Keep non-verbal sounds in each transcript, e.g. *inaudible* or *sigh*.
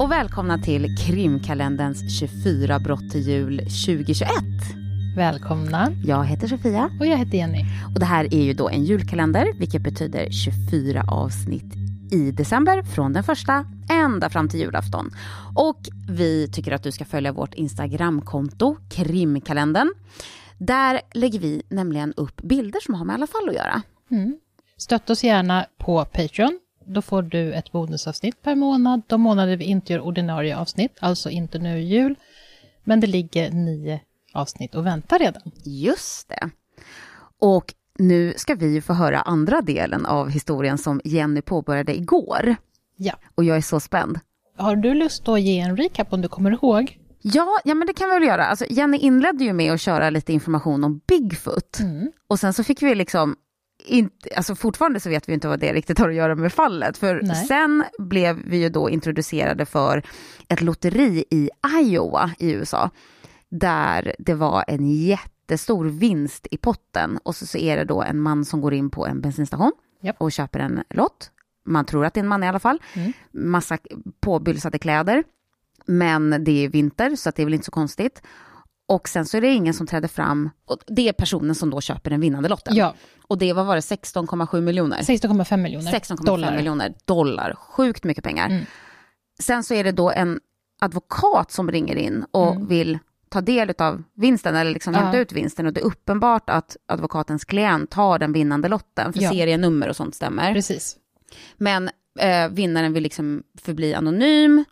och välkomna till krimkalenderns 24 brott till jul 2021. Välkomna. Jag heter Sofia. Och jag heter Jenny. Och det här är ju då en julkalender, vilket betyder 24 avsnitt i december från den första ända fram till julafton. Och vi tycker att du ska följa vårt Instagramkonto, krimkalendern. Där lägger vi nämligen upp bilder som har med alla fall att göra. Mm. Stötta oss gärna på Patreon. Då får du ett bonusavsnitt per månad. De månader vi inte gör ordinarie avsnitt, alltså inte nu jul. Men det ligger nio avsnitt och väntar redan. Just det. Och nu ska vi få höra andra delen av historien som Jenny påbörjade igår. Ja. Och jag är så spänd. Har du lust att ge en recap om du kommer ihåg? Ja, ja men det kan vi väl göra. Alltså, Jenny inledde ju med att köra lite information om Bigfoot. Mm. Och sen så fick vi liksom, inte, alltså fortfarande så vet vi inte vad det riktigt har att göra med fallet. För Nej. sen blev vi ju då introducerade för ett lotteri i Iowa i USA. Där det var en jättestor vinst i potten. Och så, så är det då en man som går in på en bensinstation Japp. och köper en lott. Man tror att det är en man i alla fall. Mm. Massa påbylsade kläder. Men det är vinter så att det är väl inte så konstigt. Och sen så är det ingen som träder fram. Och det är personen som då köper den vinnande lotten. Ja, Och det var, var det 16,7 miljoner? 16,5 miljoner 16,5 dollar. miljoner dollar. Sjukt mycket pengar. Mm. Sen så är det då en advokat som ringer in och Mm. vill ta del av vinsten eller liksom Ja. hämta ut vinsten. Och det är uppenbart att advokatens klient har den vinnande lotten, för Ja. serienummer och sånt stämmer. Precis. Men eh, vinnaren vill liksom förbli anonym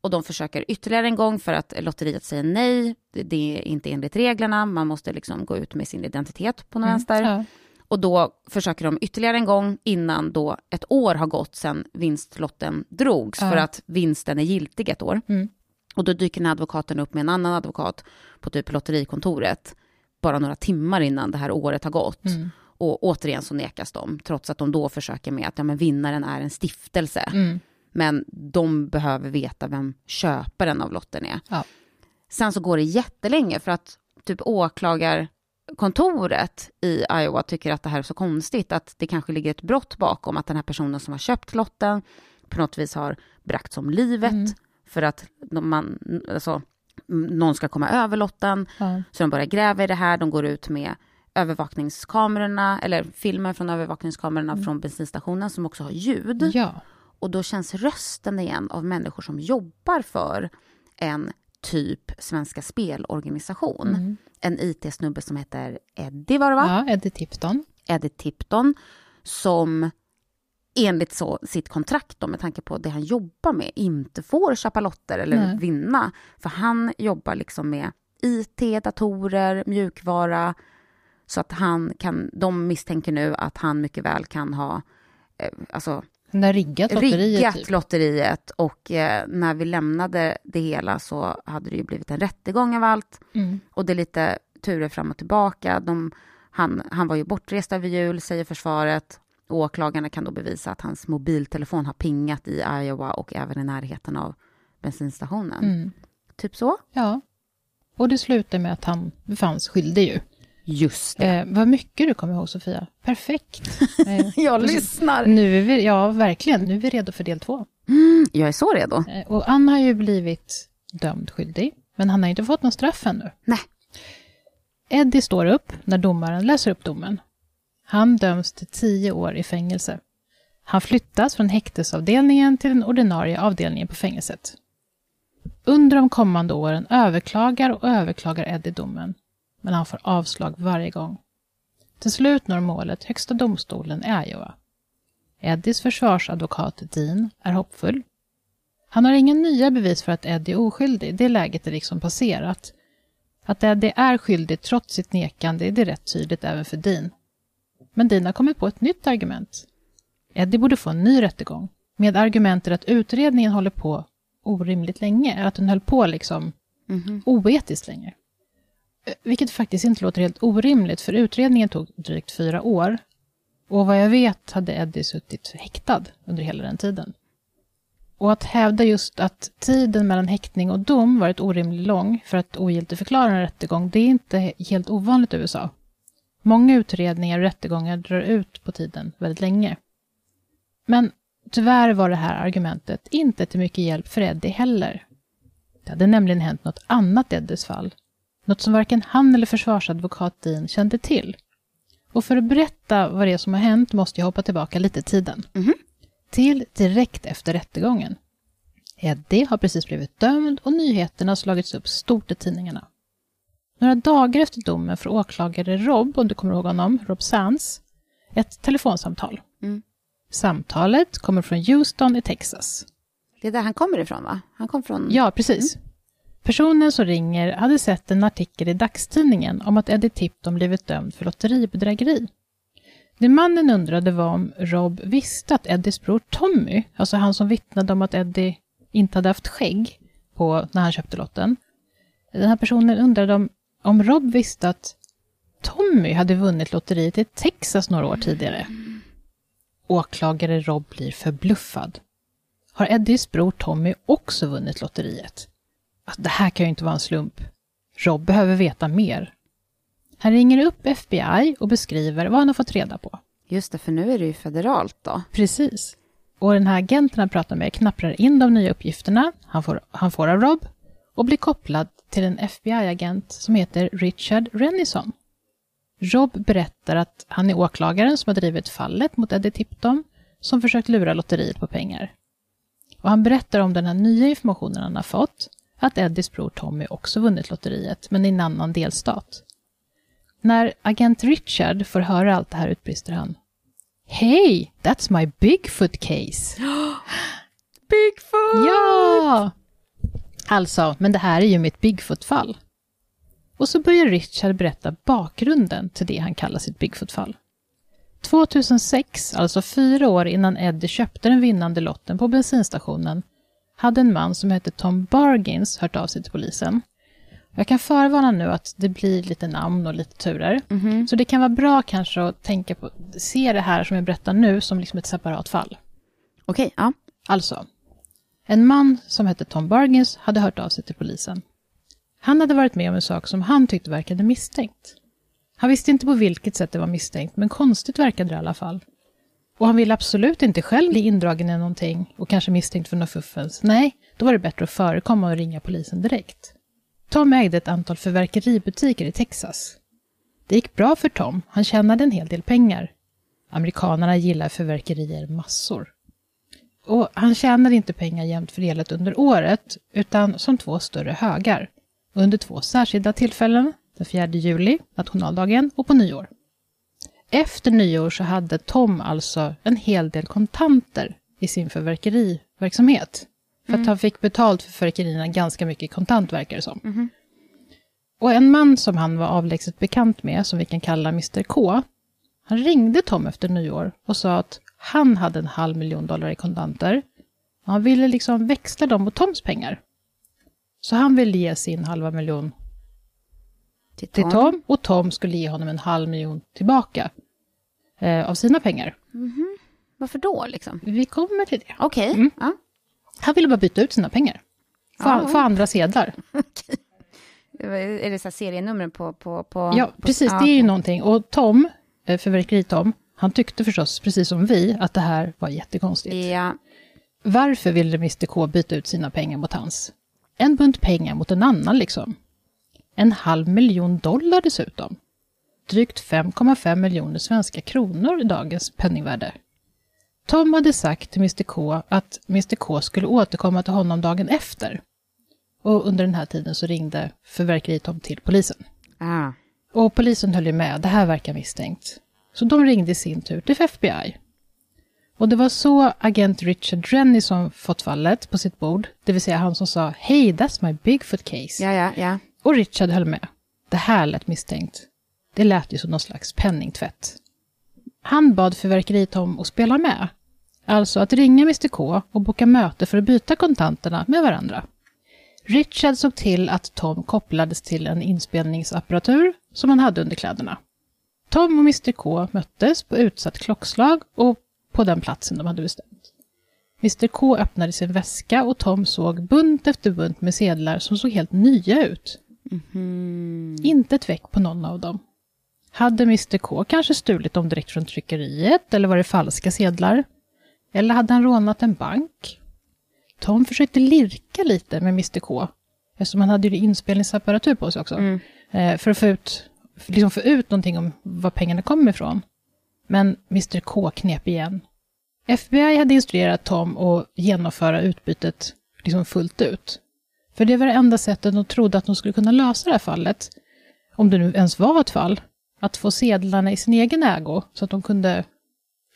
och de försöker ytterligare en gång för att lotteriet säger nej. Det, är inte enligt reglerna, man måste liksom gå ut med sin identitet på något vänster. Ja. Och då försöker de ytterligare en gång innan då ett år har gått sedan vinstlotten drogs, Ja. för att vinsten är giltig ett år. Mm. Och då dyker den här advokaten upp med en annan advokat på typ lotterikontoret, bara några timmar innan det här året har gått. Mm. Och återigen så nekas de, trots att de då försöker med att ja, men vinnaren är en stiftelse. Mm. Men de behöver veta vem köparen av lotten är. Ja. Sen så går det jättelänge för att typ åklagarkontoret i Iowa tycker att det här är så konstigt, att det kanske ligger ett brott bakom, att den här personen som har köpt lotten på något vis har bragts om livet Mm. för att man, alltså, någon ska komma över lotten. Ja. Så de börjar gräva i det här, de går ut med övervakningskamerorna, eller filmer från övervakningskamerorna från bensinstationen som också har ljud. ja. Och då känns rösten igen av människor som jobbar för en typ Svenska Spelorganisation. Mm. En IT-snubbe som heter Eddie var det va? ja, Eddie Tipton. Eddie Tipton, som enligt så, sitt kontrakt då, med tanke på det han jobbar med, inte får köpa lotter eller Nej. vinna. För han jobbar liksom med IT, datorer, mjukvara. Så att han kan, de misstänker nu att han mycket väl kan ha eh, alltså, Den där riggat lotteriet. riggat Typ. lotteriet. Och eh, när vi lämnade det hela så hade det ju blivit en rättegång av allt. Mm. Och det är lite turer fram och tillbaka. De, han, han var ju bortrest över jul, säger försvaret. Åklagarna kan då bevisa att hans mobiltelefon har pingat i Iowa och även i närheten av bensinstationen. Mm. Typ så. Ja. Och det slutar med att han befanns skyldig ju. Just det. Eh, vad mycket du kommer ihåg, Sofia. Perfekt. *laughs* Eh, Jag lyssnar. Nu är vi, ja, verkligen. Nu är vi redo för del två. Jag är så redo. Eh, och Ann har ju blivit dömd skyldig, men han har inte fått någon straff ännu. Nej. Eddie står upp när domaren läser upp domen. Han döms till tio år i fängelse. Han flyttas från häktesavdelningen till den ordinarie avdelningen på fängelset. Under de kommande åren överklagar och överklagar Eddie domen, men han får avslag varje gång. Till slut når målet Högsta domstolen i Iowa. Eddies försvarsadvokat Dean är hoppfull. Han har inga nya bevis för att Eddie är oskyldig, det läget är liksom passerat. Att Eddie är skyldig trots sitt nekande är det rätt tydligt även för Dean. Men Dean har kommit på ett nytt argument. Eddie borde få en ny rättegång, med argumentet att utredningen håller på orimligt länge, att den höll på liksom Mhm. oetiskt länge. Vilket faktiskt inte låter helt orimligt, för utredningen tog drygt fyra år. Och vad jag vet hade Eddie suttit häktad under hela den tiden. Och att hävda just att tiden mellan häktning och dom varit orimligt lång för att ogiltigförklara en rättegång, det är inte helt ovanligt i USA. Många utredningar och rättegångar drar ut på tiden väldigt länge. Men Tyvärr var det här argumentet inte till mycket hjälp för Eddie heller. Det hade nämligen hänt något annat i Eddies fall. Något som varken han eller försvarsadvokat Dean kände till. Och för att berätta vad det är som har hänt måste jag hoppa tillbaka lite i tiden. Mhm. Till direkt efter rättegången. Eddie har precis blivit dömd och nyheterna har slagits upp stort i tidningarna. Några dagar efter domen får åklagare Rob, om du kommer ihåg honom, Rob Sands, ett telefonsamtal. Mm. Samtalet kommer från Houston i Texas. Det är där han kommer ifrån, va? Han kom från... Ja, precis. Personen som ringer hade sett en artikel i dagstidningen om att Eddie Tipton blivit dömd för lotteribedrägeri. Det mannen undrade var om Rob visste att Eddies bror Tommy, alltså han som vittnade om att Eddie inte hade haft skägg på, när han köpte lotten. Den här personen undrade om, om Rob visste att Tommy hade vunnit lotteriet i Texas några år tidigare. Åklagare Rob blir förbluffad. Har Eddies bror Tommy också vunnit lotteriet? Alltså, det här kan ju inte vara en slump. Rob behöver veta mer. Han ringer upp FBI och beskriver vad han har fått reda på. Just det, för nu är det ju federalt då. Precis. Och den här agenten han pratar med knapprar in de nya uppgifterna han får, han får av Rob och blir kopplad till en FBI-agent som heter Richard Rennison. Rob berättar att han är åklagaren som har drivit fallet mot Eddie Tipton som försökt lura lotteriet på pengar. Och han berättar om den här nya informationen han har fått, att Eddies bror Tommy också vunnit lotteriet, men i en annan delstat. När agent Richard får höra allt det här utbrister han. Hej, that's my Bigfoot case. *gasps* Bigfoot! Ja! Alltså, men det här är ju mitt Bigfoot-fall. Och så börjar Richard berätta bakgrunden till det han kallar sitt Bigfoot-fall. 2006, alltså fyra år innan Eddie köpte den vinnande lotten på bensinstationen, hade en man som hette Tom Bargins hört av sig till polisen. Jag kan förvarna nu att det blir lite namn och lite turer. Mhm. Så det kan vara bra kanske att tänka på, se det här som jag berättar nu som liksom ett separat fall. Okej, ja. Alltså, en man som hette Tom Bargins hade hört av sig till polisen. Han hade varit med om en sak som han tyckte verkade misstänkt. Han visste inte på vilket sätt det var misstänkt, men konstigt verkade det i alla fall. Och han ville absolut inte själv bli indragen i någonting och kanske misstänkt för något fuffens. Nej, då var det bättre att förekomma och ringa polisen direkt. Tom ägde ett antal förverkeributiker i Texas. Det gick bra för Tom, han tjänade en hel del pengar. Amerikanerna gillar förverkerier massor. Och han tjänade inte pengar jämnt fördelat under året, utan som två större högar. Under två särskilda tillfällen, den 4 juli, nationaldagen, och på nyår. Efter nyår så hade Tom alltså en hel del kontanter i sin förverkeriverksamhet. För att han fick betalt för förverkerierna ganska mycket kontant verkar det som. Och en man som han var avlägset bekant med, som vi kan kalla Mr K, han ringde Tom efter nyår och sa att han hade en halv miljon dollar i kontanter. Och han ville liksom växla dem mot Toms pengar. Så han ville ge sin halva miljon Till till Tom och Tom skulle ge honom en halv miljon tillbaka eh, av sina pengar. Varför då liksom? Vi kommer till det. Okej. Mm. Ja. Han ville bara byta ut sina pengar. Få, Ja. få andra sedlar. *laughs* Är det så serienumren på... på, på Ja, på, precis. ja, Det är ju någonting. Och Tom, eh, förverkeri-Tom, han tyckte förstås, precis som vi, att det här var jättekonstigt. Ja. Varför ville Mr K byta ut sina pengar mot hans? En bunt pengar mot en annan liksom. En halv miljon dollar dessutom. Drygt 5,5 miljoner svenska kronor i dagens penningvärde. Tom hade sagt till Mr K att Mr K skulle återkomma till honom dagen efter. Och under den här tiden så ringde förverkeri-Tom till polisen. Ah. Och polisen höll ju med, det här verkar misstänkt. Så de ringde i sin tur till FBI. Och det var så agent Richard Rennie som fått fallet på sitt bord, det vill säga han som sa “Hey, that's my Bigfoot case”. Ja, ja, ja. Och Richard höll med. Det här lät misstänkt. Det lät ju som någon slags penningtvätt. Han bad Fyrverkeritom att spela med. Alltså att ringa Mr K och boka möte för att byta kontanterna med varandra. Richard såg till att Tom kopplades till en inspelningsapparatur som han hade under kläderna. Tom och Mr K möttes på utsatt klockslag och på den platsen de hade bestämt. Mr K öppnade sin väska och Tom såg bunt efter bunt med sedlar som såg helt nya ut. Inte ett veck på någon av dem. Hade Mr K kanske stulit dem direkt från tryckeriet eller var det falska sedlar? Eller hade han rånat en bank? Tom försökte lirka lite med Mr K, eftersom han hade ju inspelningsapparatur på sig också, Mm. eh, för att få ut, liksom få ut någonting om var pengarna kom ifrån. Men Mr K knep igen. FBI hade instruerat Tom att genomföra utbytet liksom fullt ut. För det var det enda sättet de trodde att de skulle kunna lösa det här fallet, om det nu ens var ett fall, att få sedlarna i sin egen ägo så att de kunde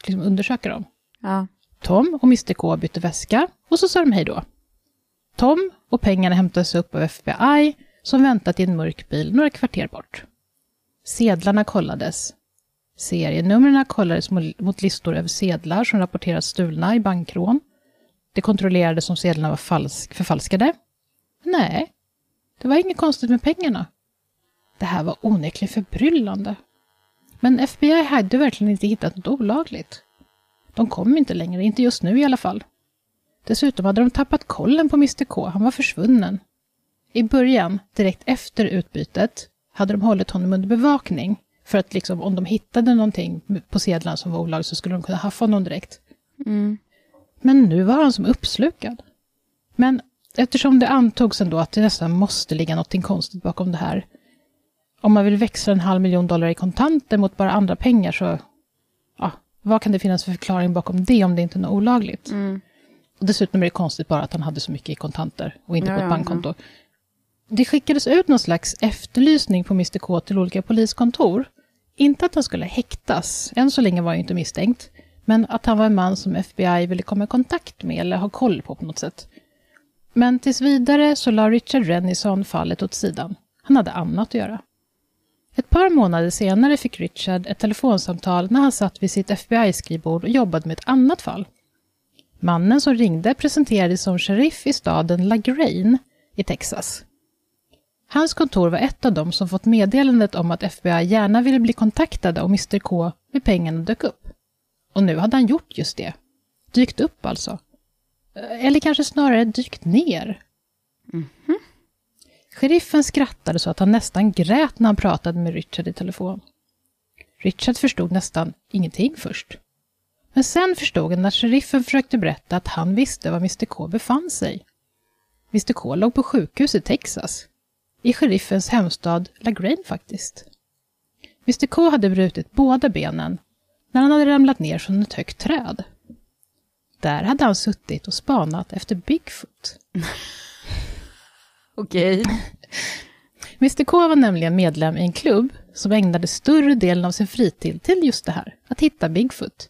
liksom undersöka dem. Ja. Tom och Mr K bytte väska och så sa de hej då. Tom och pengarna hämtades upp av FBI som väntat i en mörk bil några kvarter bort. Sedlarna kollades. Serienumren kollades mo- mot listor över sedlar som rapporterats stulna i bankrån. Det kontrollerades om sedlarna var falsk, förfalskade. Nej, det var inget konstigt med pengarna. Det här var onekligen förbryllande. Men FBI hade verkligen inte hittat något olagligt. De kom inte längre, inte just nu i alla fall. Dessutom hade de tappat kollen på Mr K, han var försvunnen. I början, direkt efter utbytet, hade de hållit honom under bevakning. För att liksom, om de hittade någonting på sedlarna som var olagligt så skulle de kunna haffa honom direkt. Mm. Men nu var han som uppslukad. Men eftersom det antogs ändå att det nästan måste ligga något konstigt bakom det här. Om man vill växla en halv miljon dollar i kontanter mot bara andra pengar så... Ja, vad kan det finnas för förklaring bakom det om det inte är något olagligt? Mm. Och dessutom är det konstigt bara att han hade så mycket i kontanter och inte Ja, på ett ja, bankkonto. Det skickades ut någon slags efterlysning på Mr K till olika poliskontor. Inte att han skulle häktas, än så länge var han ju inte misstänkt, men att han var en man som FBI ville komma i kontakt med eller ha koll på på något sätt. Men tills vidare så la Richard Rennison fallet åt sidan. Han hade annat att göra. Ett par månader senare fick Richard ett telefonsamtal när han satt vid sitt FBI-skrivbord och jobbade med ett annat fall. Mannen som ringde presenterades som sheriff i staden LaGrange i Texas. Hans kontor var ett av dem som fått meddelandet om att FBI gärna ville bli kontaktade om Mr K med pengarna dök upp. Och nu hade han gjort just det. Dykt upp alltså. Eller kanske snarare dykt ner. Sheriffen skrattade så att han nästan grät när han pratade med Richard i telefon. Richard förstod nästan ingenting först. Men sen förstod han att sheriffen försökte berätta att han visste var Mr K befann sig. Mr K låg på sjukhus i Texas. I sheriffens hemstad LaGrange faktiskt. Mr K hade brutit båda benen när han hade ramlat ner från ett högt träd. Där hade han suttit och spanat efter Bigfoot. *laughs* Okej. Mr K var nämligen medlem i en klubb som ägnade större delen av sin fritid till just det här, att hitta Bigfoot.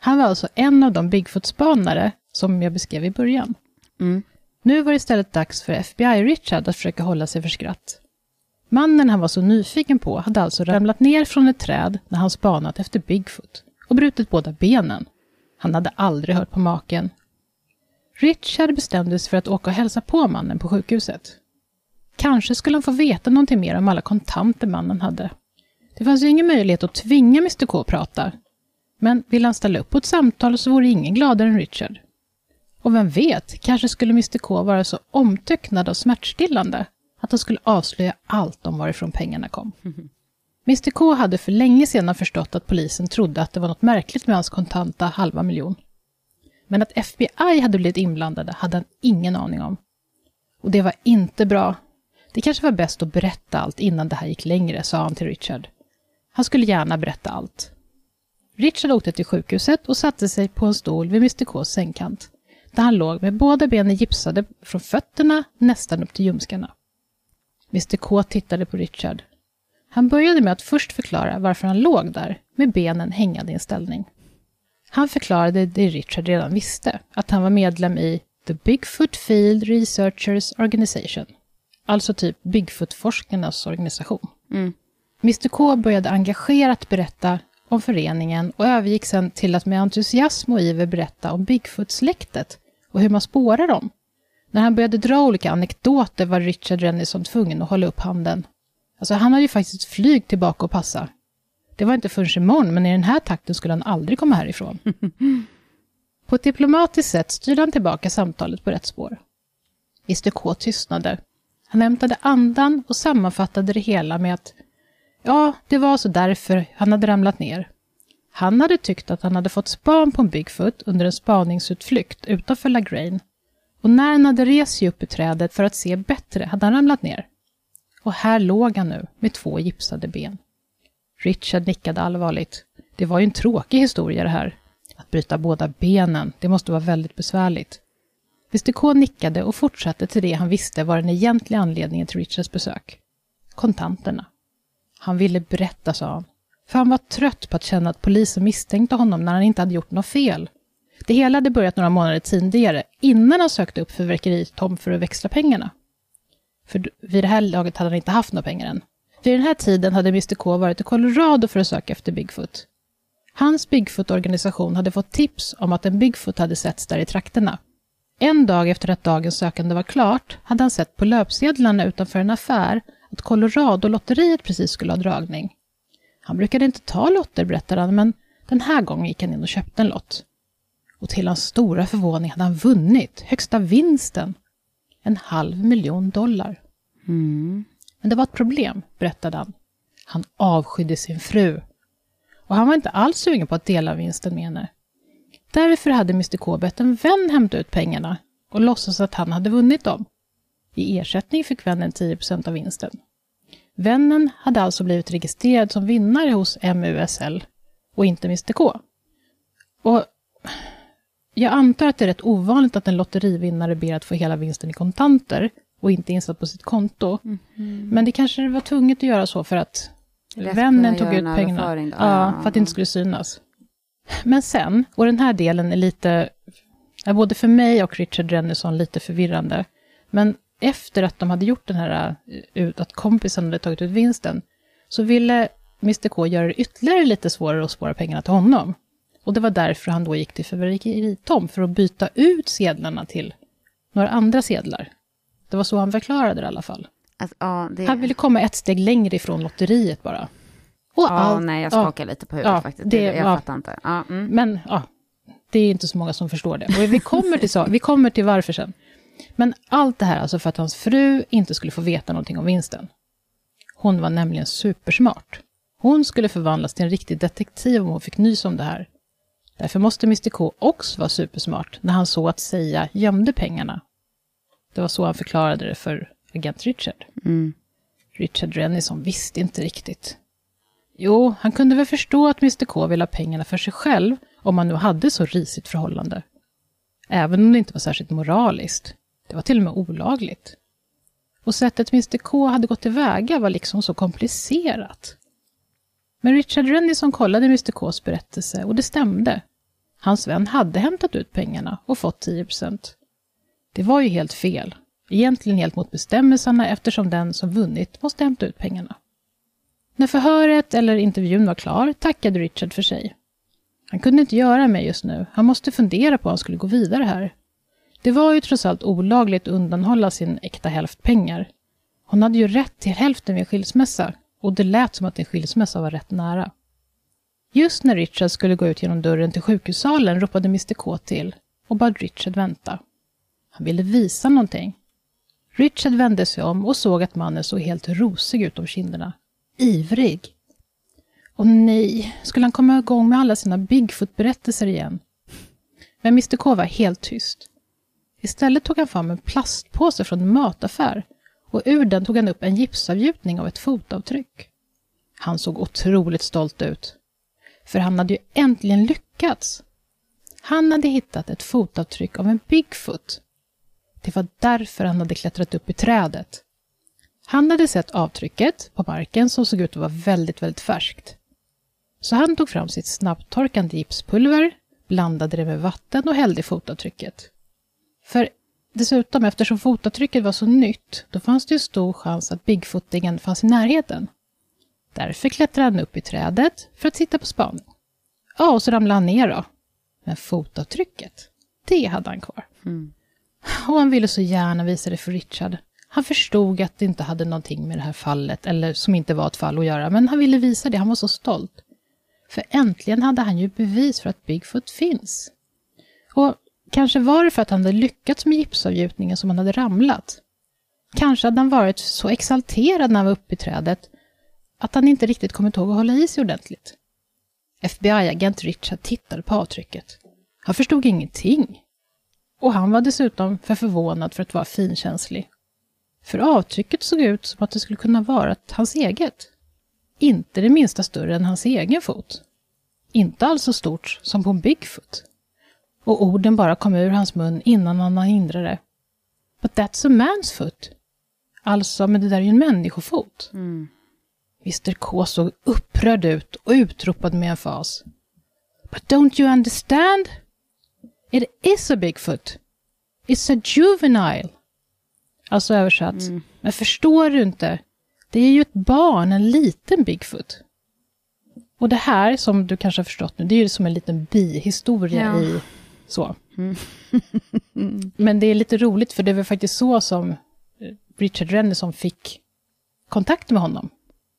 Han var alltså en av de Bigfoot-spanare som jag beskrev i början. Mm. Nu var det istället dags för FBI-Richard att försöka hålla sig för skratt. Mannen han var så nyfiken på hade alltså ramlat ner från ett träd när han spanat efter Bigfoot och brutit båda benen. Han hade aldrig hört på maken. Richard bestämde sig för att åka och hälsa på mannen på sjukhuset. Kanske skulle han få veta någonting mer om alla kontanter mannen hade. Det fanns ju ingen möjlighet att tvinga Mr K att prata. Men ville han ställa upp på ett samtal så vore ingen gladare än Richard. Och vem vet, kanske skulle Mr K vara så omtöcknad av smärtstillande att han skulle avslöja allt om varifrån pengarna kom. *laughs* Mr K hade för länge sedan förstått att polisen trodde att det var något märkligt med hans kontanta halva miljon. Men att FBI hade blivit inblandade hade han ingen aning om. Och det var inte bra. Det kanske var bäst att berätta allt innan det här gick längre, sa han till Richard. Han skulle gärna berätta allt. Richard åkte till sjukhuset och satte sig på en stol vid Mr Ks sängkant, där han låg med båda benen gipsade från fötterna nästan upp till ljumskarna. Mr K tittade på Richard. Han började med att först förklara varför han låg där, med benen hängande i en ställning. Han förklarade det Richard redan visste, att han var medlem i The Bigfoot Field Researchers Organization, alltså typ Bigfoot-forskarnas organisation. Mm. Mr K började engagerat berätta om föreningen och övergick sen till att med entusiasm och iver berätta om Bigfoot-släktet och hur man spårar dem. När han började dra olika anekdoter var Richard Rennison tvungen att hålla upp handen. Alltså han hade ju faktiskt flyg tillbaka och passa. Det var inte förrän imorgon, men i den här takten skulle han aldrig komma härifrån. *laughs* På ett diplomatiskt sätt styrde han tillbaka samtalet på rätt spår. Mr K tystnade. Han hämtade andan och sammanfattade det hela med att ja, det var så därför han hade ramlat ner. Han hade tyckt att han hade fått span på en Bigfoot under en spaningsutflykt utanför LaGrane. Och när han hade rest sig upp i trädet för att se bättre hade han ramlat ner. Och här låg han nu med två gipsade ben. Richard nickade allvarligt. Det var ju en tråkig historia det här. Att bryta båda benen, det måste vara väldigt besvärligt. Mr K nickade och fortsatte till det han visste var den egentliga anledningen till Richards besök. Kontanterna. Han ville berätta, sa han. För han var trött på att känna att polisen misstänkte honom när han inte hade gjort något fel. Det hela hade börjat några månader tidigare, innan han sökte upp fyrverkeritom för att växla pengarna. För vid det här laget hade han inte haft några pengar än. Vid den här tiden hade Mr K varit i Colorado för att söka efter Bigfoot. Hans Bigfoot-organisation hade fått tips om att en Bigfoot hade setts där i trakterna. En dag efter att dagens sökande var klart hade han sett på löpsedlarna utanför en affär att Colorado-lotteriet precis skulle ha dragning. Han brukade inte ta lotter, berättade han, men den här gången gick han in och köpte en lott. Och till hans stora förvåning hade han vunnit högsta vinsten. En halv miljon dollar. Mm. Men det var ett problem, berättade han. Han avskydde sin fru. Och han var inte alls sugen på att dela vinsten med henne. Därför hade Mr K bett en vän hämta ut pengarna och låtsas att han hade vunnit dem. I ersättning fick vännen 10% av vinsten. Vännen hade alltså blivit registrerad som vinnare hos MUSL och inte Mr K. Och jag antar att det är rätt ovanligt att en lotterivinnare ber att få hela vinsten i kontanter och inte insatt på sitt konto. Mm. Men det kanske var tvunget att göra så för att Lätt vännen tog ut en pengarna. Ja, Ja. för att det inte skulle synas. Men sen, och den här delen är lite, är både för mig och Richard Rennison lite förvirrande. Men efter att de hade gjort den här, eh, att kompisen hade tagit ut vinsten, så ville Mr K göra det ytterligare lite svårare att spåra pengarna till honom. Och det var därför han då gick till fyrverkeritom, för att byta ut sedlarna till några andra sedlar. Det var så han förklarade det i alla fall. Alltså, ja, det... Han ville komma ett steg längre ifrån lotteriet bara. Och Ja, allt- nej, jag ja. skakar lite på huvudet Ja, faktiskt. det jag var- fattar inte. Ja, mm. Men ja, det är inte så många som förstår det. Och vi kommer till, så, vi kommer till varför sen. Men allt det här alltså för att hans fru inte skulle få veta någonting om vinsten. Hon var nämligen supersmart. Hon skulle förvandlas till en riktig detektiv om hon fick nys om det här. Därför måste Mr K också vara supersmart när han så att säga gömde pengarna. Det var så han förklarade det för agent Richard. Mm. Richard Rennison visste inte riktigt. Jo, han kunde väl förstå att Mr K ville ha pengarna för sig själv om han nu hade så risigt förhållande. Även om det inte var särskilt moraliskt. Det var till och med olagligt. Och sättet Mr K hade gått tillväga var liksom så komplicerat. Men Richard Rennison kollade Mr Ks berättelse och det stämde. Hans vän hade hämtat ut pengarna och fått 10% Det var ju helt fel. Egentligen helt mot bestämmelserna eftersom den som vunnit måste hämta ut pengarna. När förhöret eller intervjun var klar tackade Richard för sig. Han kunde inte göra mer just nu. Han måste fundera på hur han skulle gå vidare här. Det var ju trots allt olagligt att undanhålla sin äkta hälft pengar. Hon hade ju rätt till hälften vid en skilsmässa och det lät som att en skilsmässa var rätt nära. Just när Richard skulle gå ut genom dörren till sjukhussalen ropade Mr K till och bad Richard vänta. Han ville visa någonting. Richard vände sig om och såg att mannen såg helt rosig ut om kinderna. Ivrig. Och nej, skulle han komma igång med alla sina Bigfoot-berättelser igen? Men Mr K var helt tyst. Istället tog han fram en plastpåse från en mataffär och ur den tog han upp en gipsavgjutning av ett fotavtryck. Han såg otroligt stolt ut. För han hade ju äntligen lyckats. Han hade hittat ett fotavtryck av en Bigfoot. Det var därför han hade klättrat upp i trädet. Han hade sett avtrycket på marken som såg ut att vara väldigt, väldigt färskt. Så han tog fram sitt snabbtorkande gipspulver, blandade det med vatten och hällde i fotavtrycket. För dessutom, eftersom fotavtrycket var så nytt, då fanns det ju stor chans att Bigfootingen fanns i närheten. Därför klättrade han upp i trädet för att sitta på spaning. Ja, och så ramlade han ner då. Men fotavtrycket, det hade han kvar. Mm. Och han ville så gärna visa det för Richard. Han förstod att det inte hade någonting med det här fallet, eller som inte var ett fall att göra, men han ville visa det, han var så stolt. För äntligen hade han ju bevis för att Bigfoot finns. Och kanske var det för att han hade lyckats med gipsavgjutningen som han hade ramlat. Kanske hade han varit så exalterad när han var uppe i trädet att han inte riktigt kommit ihåg att hålla i sig ordentligt. FBI-agent Richard tittade på avtrycket. Han förstod ingenting. Och han var dessutom för förvånad för att vara finkänslig. För avtrycket såg ut som att det skulle kunna vara hans eget. Inte det minsta större än hans egen fot. Inte alls så stort som på en Bigfoot. Och orden bara kom ur hans mun innan han hindrade det. But that's a man's foot. Alltså, men det där är ju en människofot. Mm. Mr K såg upprörd ut och utropade med emfas. But don't you understand? It is a Bigfoot. It's a juvenile. Alltså översatt. Mm. Men förstår du inte? Det är ju ett barn, en liten Bigfoot. Och det här, som du kanske har förstått nu, det är ju som en liten bihistoria Ja. i så. Mm. *laughs* Men det är lite roligt, för det var faktiskt så som eh, Richard Rennison fick kontakt med honom.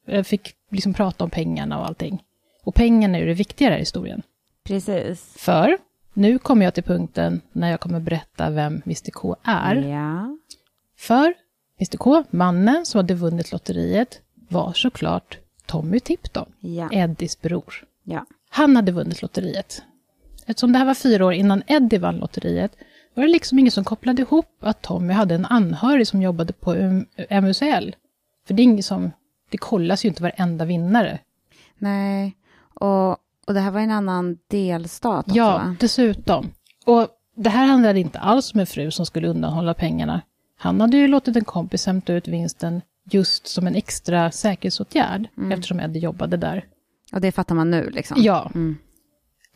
Eh, Fick liksom prata om pengarna och allting. Och pengarna är ju det viktiga i historien. Precis. För nu kommer jag till punkten när jag kommer berätta vem Mr K är. Ja. För Mr K, mannen som hade vunnit lotteriet, var såklart Tommy Tipton, Ja. Eddies bror. ja. Han hade vunnit lotteriet. Eftersom det här var fyra år innan Eddie vann lotteriet var det liksom ingen som kopplade ihop att Tommy hade en anhörig som jobbade på MUCL. För det är inget som, det kollas ju inte varenda vinnare. Nej. Och, och det här var en annan delstat också, Ja, va? dessutom. Och det här handlade inte alls om en fru som skulle undanhålla pengarna. Han hade ju låtit en kompis hämta ut vinsten just som en extra säkerhetsåtgärd, eftersom Eddie jobbade där. Och det fattar man nu liksom? Ja. Mm.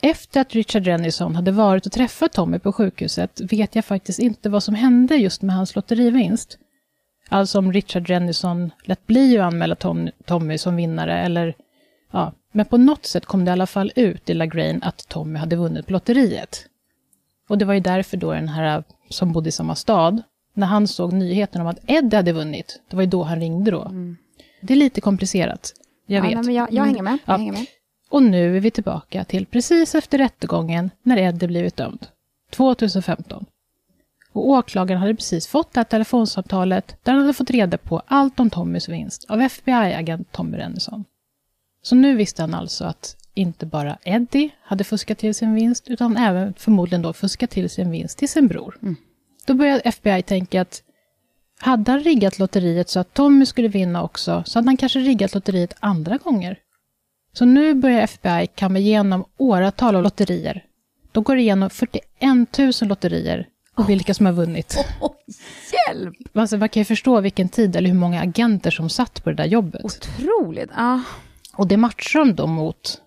Efter att Richard Rennison hade varit och träffat Tommy på sjukhuset vet jag faktiskt inte vad som hände just med hans lotterivinst. Alltså om Richard Rennison lät bli att anmäla Tom, Tommy som vinnare eller ja, men på något sätt kom det i alla fall ut i LaGrange att Tommy hade vunnit på lotteriet. Och det var ju därför då den här som bodde i samma stad, när han såg nyheten om att Ed hade vunnit, det var ju då han ringde då. Det är lite komplicerat, jag ja, vet. Nej, men jag, jag hänger med. Jag Ja. hänger med. Och nu är vi tillbaka till precis efter rättegången när Eddie blivit dömd. 2015. Och åklagaren hade precis fått det här telefonsamtalet där han hade fått reda på allt om Tommys vinst av FBI-agent Tommy Rennison. Så nu visste han alltså att inte bara Eddie hade fuskat till sin vinst utan även förmodligen då fuskat till sin vinst till sin bror. Då började FBI tänka att hade han riggat lotteriet så att Tommy skulle vinna också så hade han kanske riggat lotteriet andra gånger. Så nu börjar FBI kamma igenom åratal av lotterier. De går igenom 41 000 lotterier och vilka som har vunnit. Oj, hjälp! Alltså, man kan ju förstå vilken tid eller hur många agenter som satt på det där jobbet. Otroligt. Ja. Och det matchar de då mot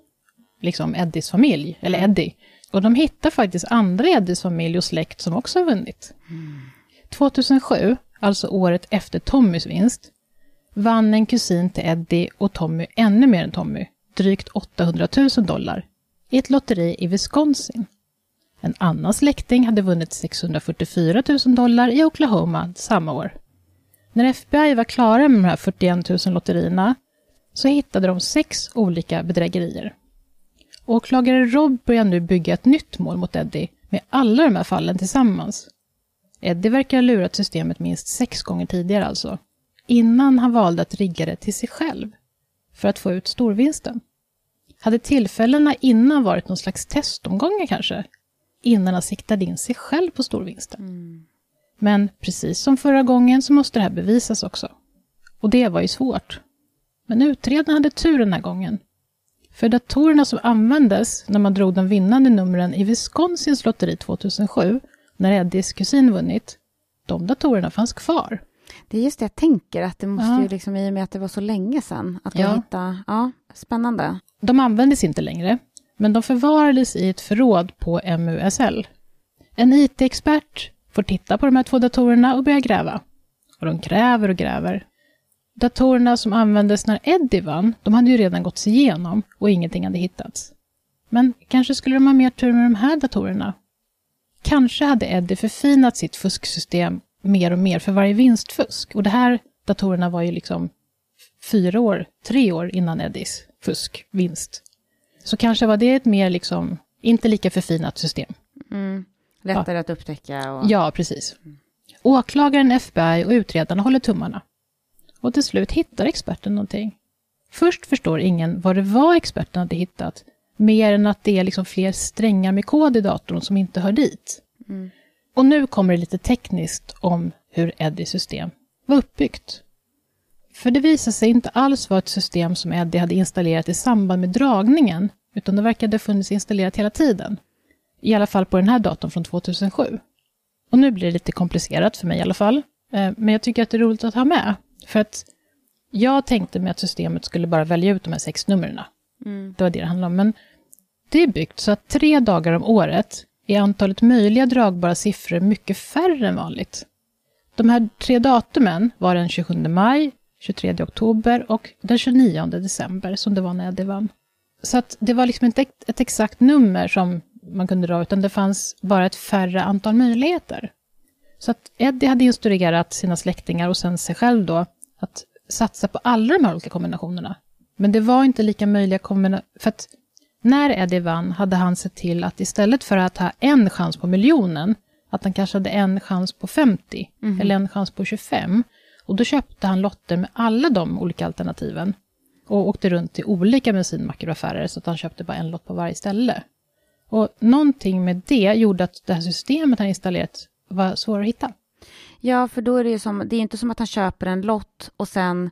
liksom Eddies familj, eller Eddie. Och de hittar faktiskt andra Eddies familj och släkt som också har vunnit. 2007, alltså året efter Tommys vinst, vann en kusin till Eddie och Tommy ännu mer än Tommy, drygt 800 000 dollar, i ett lotteri i Wisconsin. En annan släkting hade vunnit 644 000 dollar i Oklahoma samma år. När FBI var klara med de här 41 000 lotterierna så hittade de sex olika bedrägerier. Åklagare Rob börjar nu bygga ett nytt mål mot Eddie med alla de här fallen tillsammans. Eddie verkar ha lurat systemet minst sex gånger tidigare alltså, innan han valde att rigga det till sig själv för att få ut storvinsten. Hade tillfällena innan varit någon slags testomgångar kanske? Innan han siktade in sig själv på storvinsten. Men precis som förra gången så måste det här bevisas också. Och det var ju svårt. Men utredaren hade tur den här gången. För datorerna som användes när man drog de vinnande numren i Wisconsins lotteri 2007, när Eddies kusin vunnit, de datorerna fanns kvar. Det är just det jag tänker, att det måste Ja. ju liksom, i och med att det var så länge sedan, att Ja. hitta, ja, spännande. De användes inte längre, men de förvarades i ett förråd på MUSL. En IT-expert får titta på de här två datorerna och börja gräva. Och de gräver och gräver. Datorerna som användes när Eddie vann, de hade ju redan gåtts igenom och ingenting hade hittats. Men kanske skulle de ha mer tur med de här datorerna? Kanske hade Eddie förfinat sitt fusksystem mer och mer för varje vinstfusk. Och det här datorerna var ju liksom fyra år, tre år innan Eddies fusk, vinst. Så kanske var det ett mer liksom, inte lika förfinat system. Mm. Lättare att upptäcka och... Ja, precis. Åklagaren, FBI och utredarna håller tummarna. Och till slut hittar experten någonting. Först förstår ingen vad det var experten hade hittat, Mer än att det är liksom fler strängar med kod i datorn som inte hör dit. Och nu kommer det lite tekniskt om hur Eddies system var uppbyggt. För det visade sig inte alls vara ett system som Eddie hade installerat i samband med dragningen, utan det verkade ha funnits installerat hela tiden. I alla fall på den här datorn från 2007. Och nu blir det lite komplicerat för mig i alla fall, eh, men jag tycker att det är roligt att ha med. För att jag tänkte mig att systemet skulle bara välja ut de här sex numren. Det var det det handlade om. Men det är byggt så att tre dagar om året är antalet möjliga dragbara siffror mycket färre än vanligt. De här tre datumen var den 27 maj, 23 oktober och den 29 december, som det var när Eddie vann. Så att det var liksom inte ett, ett exakt nummer som man kunde dra, utan det fanns bara ett färre antal möjligheter. Så att Eddie hade instruerat sina släktingar och sen sig själv då att satsa på alla de här olika kombinationerna. Men det var inte lika möjliga kombinationer, för att när Eddie vann hade han sett till att istället för att ha en chans på miljonen, att han kanske hade en chans på 50, eller en chans på 25. Och då köpte han lotter med alla de olika alternativen. Och åkte runt till olika bensinmackar och affärer, så att han köpte bara en lott på varje ställe. Och någonting med det gjorde att det här systemet han installerat var svårare att hitta. Ja, för då är det ju som, det är inte som att han köper en lott och sen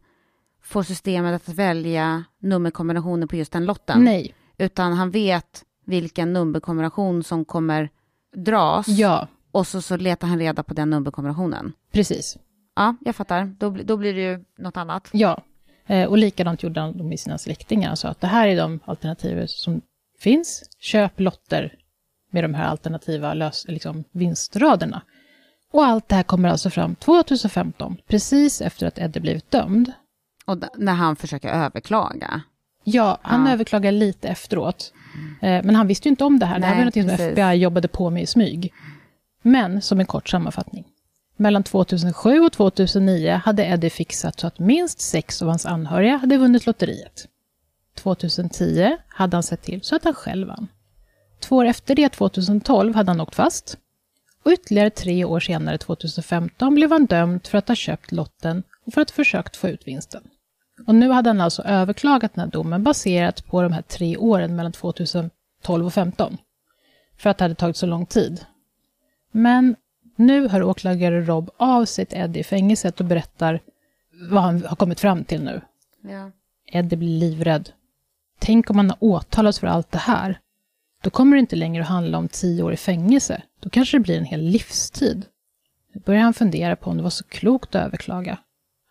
får systemet att välja nummerkombinationer på just den lotten. Nej. Utan han vet vilken nummerkombination som kommer dras Ja, och så, så letar han reda på den nummerkombinationen. precis. Ja, jag fattar. Då, då blir det ju något annat. Ja, eh, och likadant gjorde han med sina släktingar. Han sa att det här är de alternativ som finns. Köp lotter med de här alternativa lös, liksom, vinstraderna. Och allt det här kommer alltså fram 2015, precis efter att Eddie blivit dömd. Och när han försöker överklaga. Ja, han Ja. överklagade lite efteråt. Eh, men han visste ju inte om det här. det här Nej, var något som. FBI jobbade på med i smyg. Men som en kort sammanfattning. Mellan 2007 och 2009 hade Eddie fixat så att minst sex av hans anhöriga hade vunnit lotteriet. 2010 hade han sett till så att han själv vann. Två år efter det, 2012, hade han åkt fast. Och ytterligare tre år senare, 2015, blev han dömd för att ha köpt lotten och för att ha försökt få ut vinsten. Och nu hade han alltså överklagat den här domen baserat på de här tre åren mellan 2012 och 2015. För att det hade tagit så lång tid. Men nu hör åklagare Rob av sig till Eddie i fängelset och berättar vad han har kommit fram till nu. Ja. Eddie blir livrädd. Tänk om han har åtalats för allt det här. Då kommer det inte längre att handla om tio år i fängelse. Då kanske det blir en hel livstid. Nu börjar han fundera på om det var så klokt att överklaga.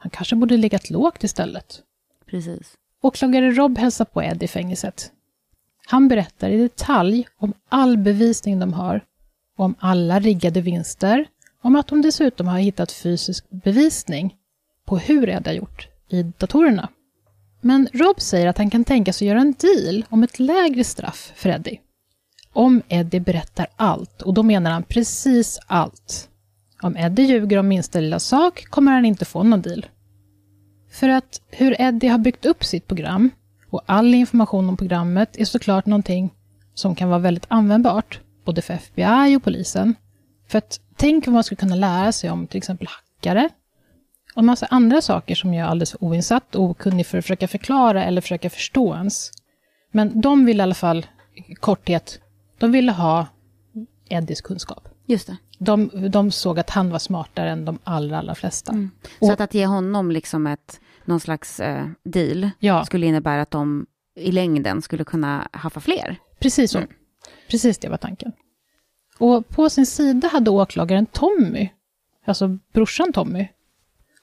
Han kanske borde legat lågt istället. Precis. Åklagare Rob hälsar på Ed i fängelset. Han berättar i detalj om all bevisning de har, om alla riggade vinster, om att de dessutom har hittat fysisk bevisning på hur Ed har gjort i datorerna. Men Rob säger att han kan tänka sig göra en deal om ett lägre straff för Eddie. Om Eddie berättar allt, och då menar han precis allt. Om Eddie ljuger om minsta lilla sak kommer han inte få någon deal. För att hur Eddie har byggt upp sitt program och all information om programmet är såklart någonting som kan vara väldigt användbart, både för FBI och polisen. För att tänk vad man skulle kunna lära sig om till exempel hackare och en massa andra saker som jag är alldeles för oinsatt och okunnig för att försöka förklara eller försöka förstå ens. Men de ville i alla fall, i korthet, de ville ha Eddies kunskap. Just det. De, de såg att han var smartare än de allra, allra flesta. Så Och- att, att ge honom liksom ett, någon slags eh, deal Ja. skulle innebära att de i längden skulle kunna haffa fler. Precis så. Precis det var tanken. Och på sin sida hade åklagaren Tommy, alltså brorsan Tommy.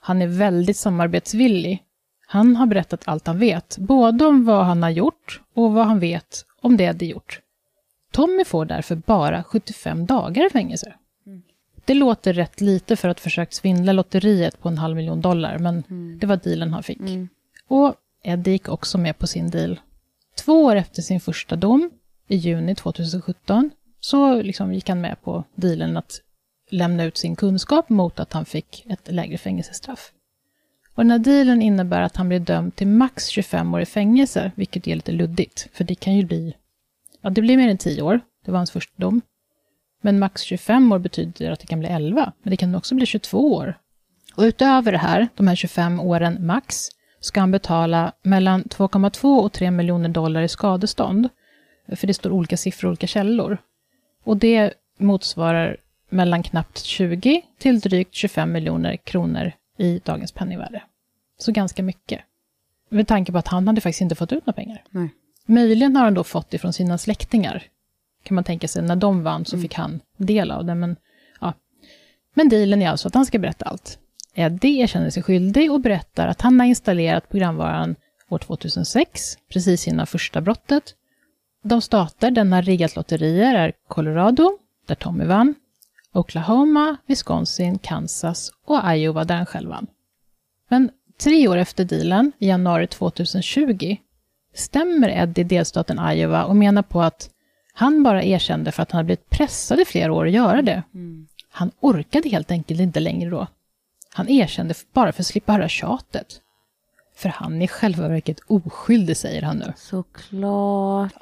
Han är väldigt samarbetsvillig. Han har berättat allt han vet, både om vad han har gjort och vad han vet om det de gjort. Tommy får därför bara 75 dagar i fängelse. Det låter rätt lite för att försökt svindla lotteriet på en halv miljon dollar, men det var dealen han fick. Och Eddie gick också med på sin deal. Två år efter sin första dom, i juni 2017, så liksom gick han med på dealen att lämna ut sin kunskap mot att han fick ett lägre fängelsestraff. Och den här dealen innebär att han blir dömd till max 25 år i fängelse, vilket är lite luddigt, för det kan ju bli... Ja, det blir mer än 10 år, det var hans första dom. Men max 25 år betyder att det kan bli 11, men det kan också bli 22 år. Och utöver det här, de här 25 åren max, ska han betala mellan 2,2 och 3 miljoner dollar i skadestånd. för det står olika siffror i olika källor. Och det motsvarar mellan knappt 20 till drygt 25 miljoner kronor i dagens penningvärde. Så ganska mycket. Med tanke på att han hade faktiskt inte fått ut några pengar. Nej. Möjligen har han då fått det från sina släktingar. Kan man tänka sig, när de vann så fick han del av det. Men, ja. men dealen är alltså att han ska berätta allt. Eddie erkänner sig skyldig och berättar att han har installerat programvaran år 2006, precis innan första brottet. De stater den har riggat lotterier är Colorado, där Tommy vann, Oklahoma, Wisconsin, Kansas och Iowa där han själv vann. Men tre år efter dealen, i januari 2020, stämmer Eddie delstaten Iowa och menar på att han bara erkände för att han hade blivit pressad i flera år att göra det. Han orkade helt enkelt inte längre då. Han erkände bara för att slippa höra tjatet. För han är själva verket oskyldig, säger han nu. Såklart.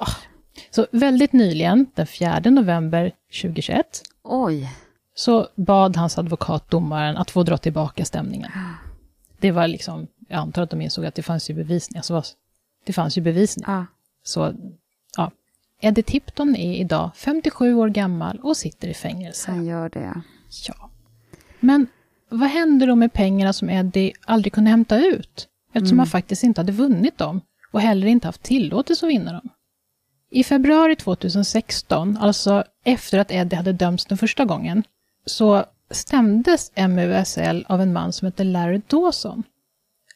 Så väldigt nyligen, den 4 november 2021, Oj. så bad hans advokat domaren att få dra tillbaka stämningen. Det var liksom, jag antar att de insåg att det fanns ju bevisning. Alltså, det fanns ju bevisning. Ja. Så, ja. Eddie Tipton är idag 57 år gammal och sitter i fängelse. Han gör det. Ja. Men vad hände då med pengarna som Eddie aldrig kunde hämta ut? Eftersom han faktiskt inte hade vunnit dem och heller inte haft tillåtelse att vinna dem. I februari 2016, alltså efter att Eddie hade dömts den första gången, så stämdes MUSL av en man som hette Larry Dawson.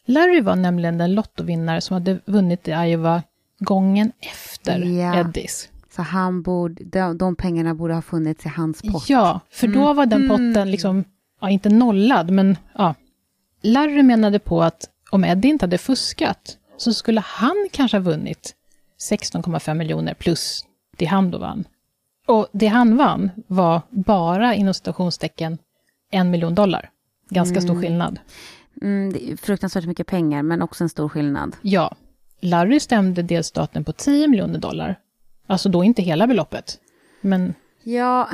Larry var nämligen den lottovinnare som hade vunnit i Iowa gången efter Ja. Eddies. Så han borde, de, de pengarna borde ha funnits i hans pott. Ja, för då var den potten liksom, ja, inte nollad, men ja. Larry menade på att om Eddie inte hade fuskat så skulle han kanske ha vunnit 16,5 miljoner plus det han då vann. Och det han vann var bara inom citationstecken en miljon dollar. Ganska stor skillnad. Mm, fruktansvärt mycket pengar, men också en stor skillnad. Ja, Larry stämde delstaten på 10 miljoner dollar. Alltså då inte hela beloppet. Men Ja,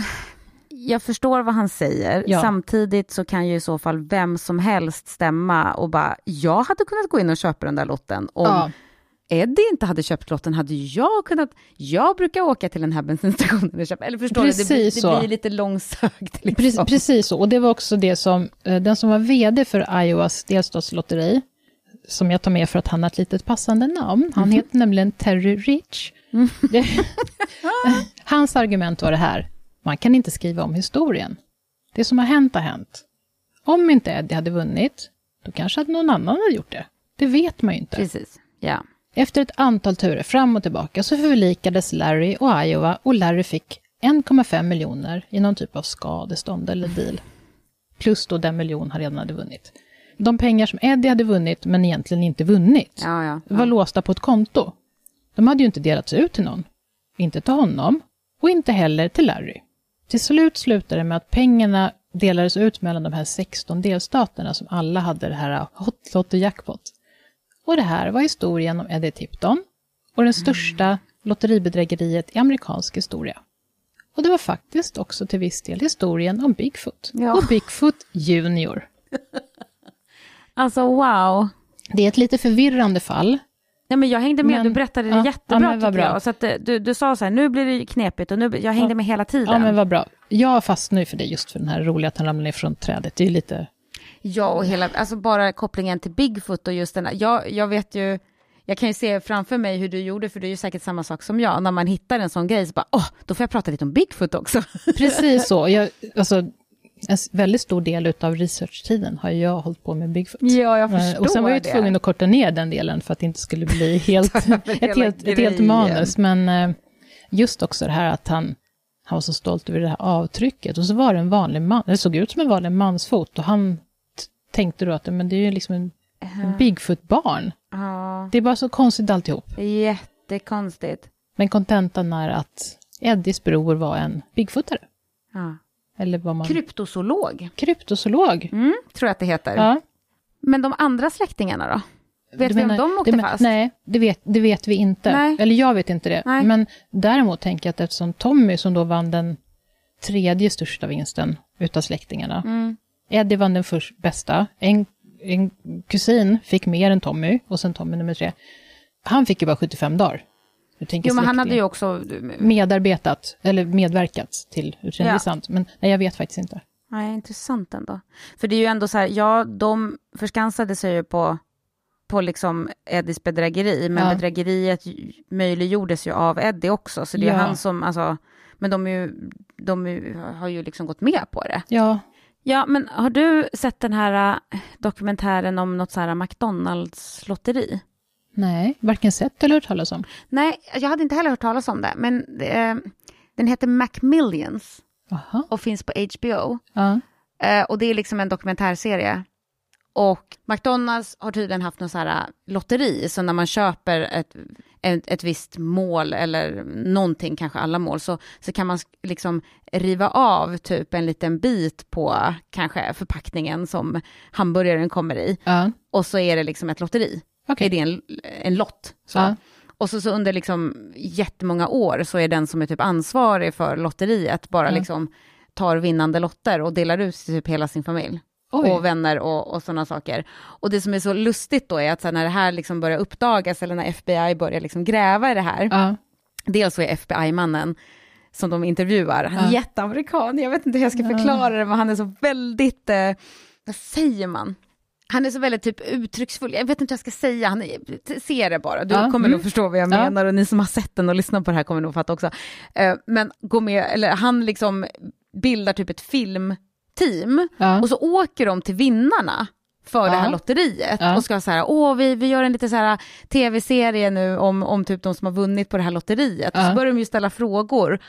jag förstår vad han säger. Ja. Samtidigt så kan ju i så fall vem som helst stämma och bara, jag hade kunnat gå in och köpa den där lotten. Om Ja. Eddie inte hade köpt lotten hade jag kunnat, jag brukar åka till den här bensinstationen och köpa, eller förstår du, det blir, det så. blir lite långsökt. Liksom. Precis, precis så, och det var också det som, eh, den som var vd för Iowas delstatslotteri, som jag tar med för att han har ett litet passande namn, han heter nämligen Terry Rich. Det, *laughs* hans argument var det här, man kan inte skriva om historien. Det som har hänt har hänt. Om inte Eddie hade vunnit, då kanske hade någon annan hade gjort det. Det vet man ju inte. Precis, ja. Efter ett antal turer fram och tillbaka så förlikades Larry och Iowa och Larry fick 1,5 miljoner i någon typ av skadestånd eller deal. Plus då den miljon han redan hade vunnit. De pengar som Eddie hade vunnit men egentligen inte vunnit Ja, ja. var låsta på ett konto. De hade ju inte delats ut till någon. Inte till honom och inte heller till Larry. Till slut slutade det med att pengarna delades ut mellan de här 16 delstaterna som alla hade det här Hot Lotto Jackpot. Och det här var historien om Eddie Tipton och den största lotteribedrägeriet i amerikansk historia. Och det var faktiskt också till viss del historien om Bigfoot Ja. och Bigfoot Junior. *laughs* Alltså wow. Det är ett lite förvirrande fall. Nej, men jag hängde med, Men- du berättade det ja, jättebra ja, tycker bra. jag. Så att, eh, du, du sa så här, nu blir det knepigt och nu, jag hängde Ja. med hela tiden. Ja, men vad bra. Jag fastnar ju för det just för den här roliga att han ramlar ner från trädet. Det är ju lite... Ja, och hela, alltså bara kopplingen till Bigfoot och just den jag, jag vet ju, jag kan ju se framför mig hur du gjorde, för det är ju säkert samma sak som jag, när man hittar en sån grej så bara, åh, då får jag prata lite om Bigfoot också. Precis så. Jag, alltså, en s- väldigt stor del av researchtiden har jag hållit på med Bigfoot. Ja, jag Eh, förstår Och sen var jag det. tvungen att korta ner den delen för att det inte skulle bli *laughs* helt, ett, helt, ett helt manus. Men eh, just också det här att han, han var så stolt över det här avtrycket. Och så var det en vanlig man, det såg ut som en vanlig mansfot. Och han tänkte då att men det är ju liksom en, en Bigfoot-barn. Ja, Det är bara så konstigt alltihop. jättekonstigt. Men kontentan är att Eddies bror var en Bigfootare. Ja. Eller vad man... Kryptozoolog, Kryptozoolog. mm, tror jag att det heter. Ja. Men de andra släktingarna då? Vet Du vi om menar- de åkte men- fast? Nej, det vet, det vet vi inte. Nej. Eller jag vet inte det. Nej. Men däremot tänker jag att eftersom Tommy, som då vann den tredje största vinsten utav släktingarna, Mm. Eddie vann den först bästa, en, en kusin fick mer än Tommy, och sen Tommy nummer tre. Han fick ju bara 75 dagar. Jo, men han hade ju också... Medarbetat, eller medverkat till utredningen, Ja. Men nej, jag vet faktiskt inte. Nej, intressant ändå. För det är ju ändå så här, ja, de förskansade sig ju på, på liksom Eddies bedrägeri, men Ja. bedrägeriet möjliggjordes ju av Eddie också, så det är Ja. han som, alltså, men de, ju, de ju- har ju liksom gått med på det. Ja, Ja, men har du sett den här äh, dokumentären om något så här McDonalds-lotteri? Nej, varken sett eller hört talas om. Nej, jag hade inte heller hört talas om det, men eh, den heter Macmillions Aha. och finns på HBO. Ja. Eh, och det är liksom en dokumentärserie. Och McDonalds har tydligen haft någon så här äh, lotteri, så när man köper ett, ett, ett visst mål eller någonting, kanske alla mål, så, så kan man liksom riva av typ en liten bit på kanske förpackningen som hamburgaren kommer i. Ja. Och så är det liksom ett lotteri. Okej. Är det en, en lott. Så. Ja. Och så, så under liksom jättemånga år så är den som är typ ansvarig för lotteriet bara Ja. liksom tar vinnande lotter och delar ut till typ hela sin familj. Oj. Och vänner och, och sådana saker. Och det som är så lustigt då är att när det här liksom börjar uppdagas eller när FBI börjar liksom gräva i det här. Ja. Dels så är FBI-mannen som de intervjuar, han är jätteamerikan, jag vet inte hur jag ska förklara det, men han är så väldigt, eh, vad säger man? Han är så väldigt typ uttrycksfull, jag vet inte hur jag ska säga, han är, se det bara, du Ja, kommer mm. nog förstå vad jag Ja. menar och ni som har sett den och lyssnat på det här kommer nog fatta också. Eh, men gå med, eller han liksom bildar typ ett filmteam Ja. och så åker de till vinnarna för det här Ja. lotteriet Ja. och ska så här, åh vi, vi gör en lite så här tv-serie nu om, om typ de som har vunnit på det här lotteriet. Och Ja. så börjar de ju ställa frågor.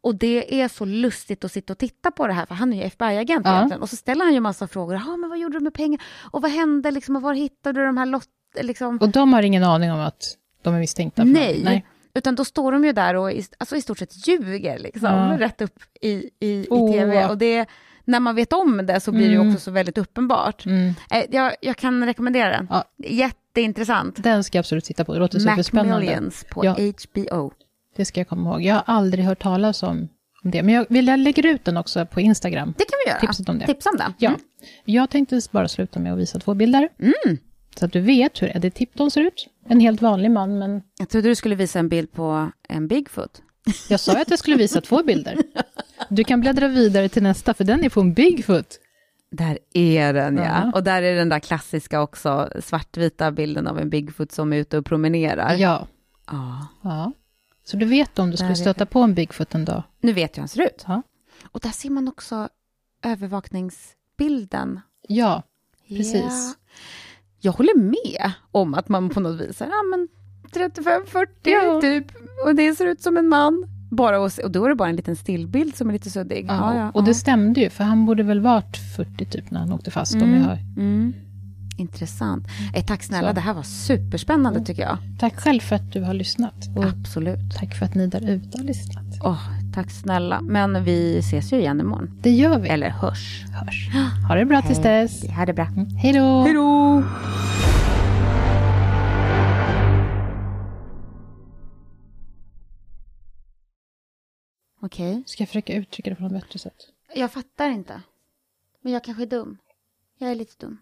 Och det är så lustigt att sitta och titta på det här, för han är ju FBI-agent Ja. egentligen. Och så ställer han ju massa frågor, ja men vad gjorde du med pengar? Och vad hände liksom, och var hittade du de här lott... Liksom? Och de har ingen aning om att de är misstänkta? Nej. Nej. Utan då står de ju där och i, alltså i stort sett ljuger liksom, Ja. rätt upp i, i, i Åh. tv. Och det, när man vet om det så blir det Mm. också så väldigt uppenbart. Mm. Eh, Jag, jag kan rekommendera den. Ja. Jätteintressant. Den ska jag absolut titta på. Det låter superspännande. Macmillions på Ja. HBO. Det ska jag komma ihåg. Jag har aldrig hört talas om om det. Men jag, vill jag lägger ut den också på Instagram. Det kan vi göra. Tipset om det. Tipsa om den. Ja. Mm. Jag tänkte bara sluta med att visa två bilder. Mm. Så att du vet hur Eddie Tipton ser ut. En helt vanlig man, men Jag trodde du skulle visa en bild på en Bigfoot. jag sa ju att jag skulle visa två bilder. Du kan bläddra vidare till nästa, för den är på en Bigfoot. Där är den ja. Ja. Och där är den där klassiska också, svartvita bilden av en Bigfoot som är ute och promenerar. Ja. Ja. ja. Så du vet om du skulle stöta på en Bigfoot en dag. Nu vet jag hur han ser ut. Ja. Och där ser man också övervakningsbilden. Ja, Precis. Ja. Jag håller med om att man på något vis är, ja men 35-40 Ja. typ, och det ser ut som en man. Bara se, och då är det bara en liten stillbild som är lite suddig. ja. och det stämde ju, för han borde väl varit 40 typ när han åkte fast. Om jag har... Mm. Intressant. Eh, tack snälla, Så. det här var superspännande tycker jag. Tack själv för att du har lyssnat. Och Absolut. tack för att ni där ute har lyssnat. Åh, tack snälla. Men vi ses ju igen imorgon. Det gör vi. Eller hörs. hörs. Ha det bra tills dess. Det här är bra. Mm. Hej då. Hej då! Okej. Ska jag försöka uttrycka det på något bättre sätt? Jag fattar inte. Men jag kanske är dum. Jag är lite dum.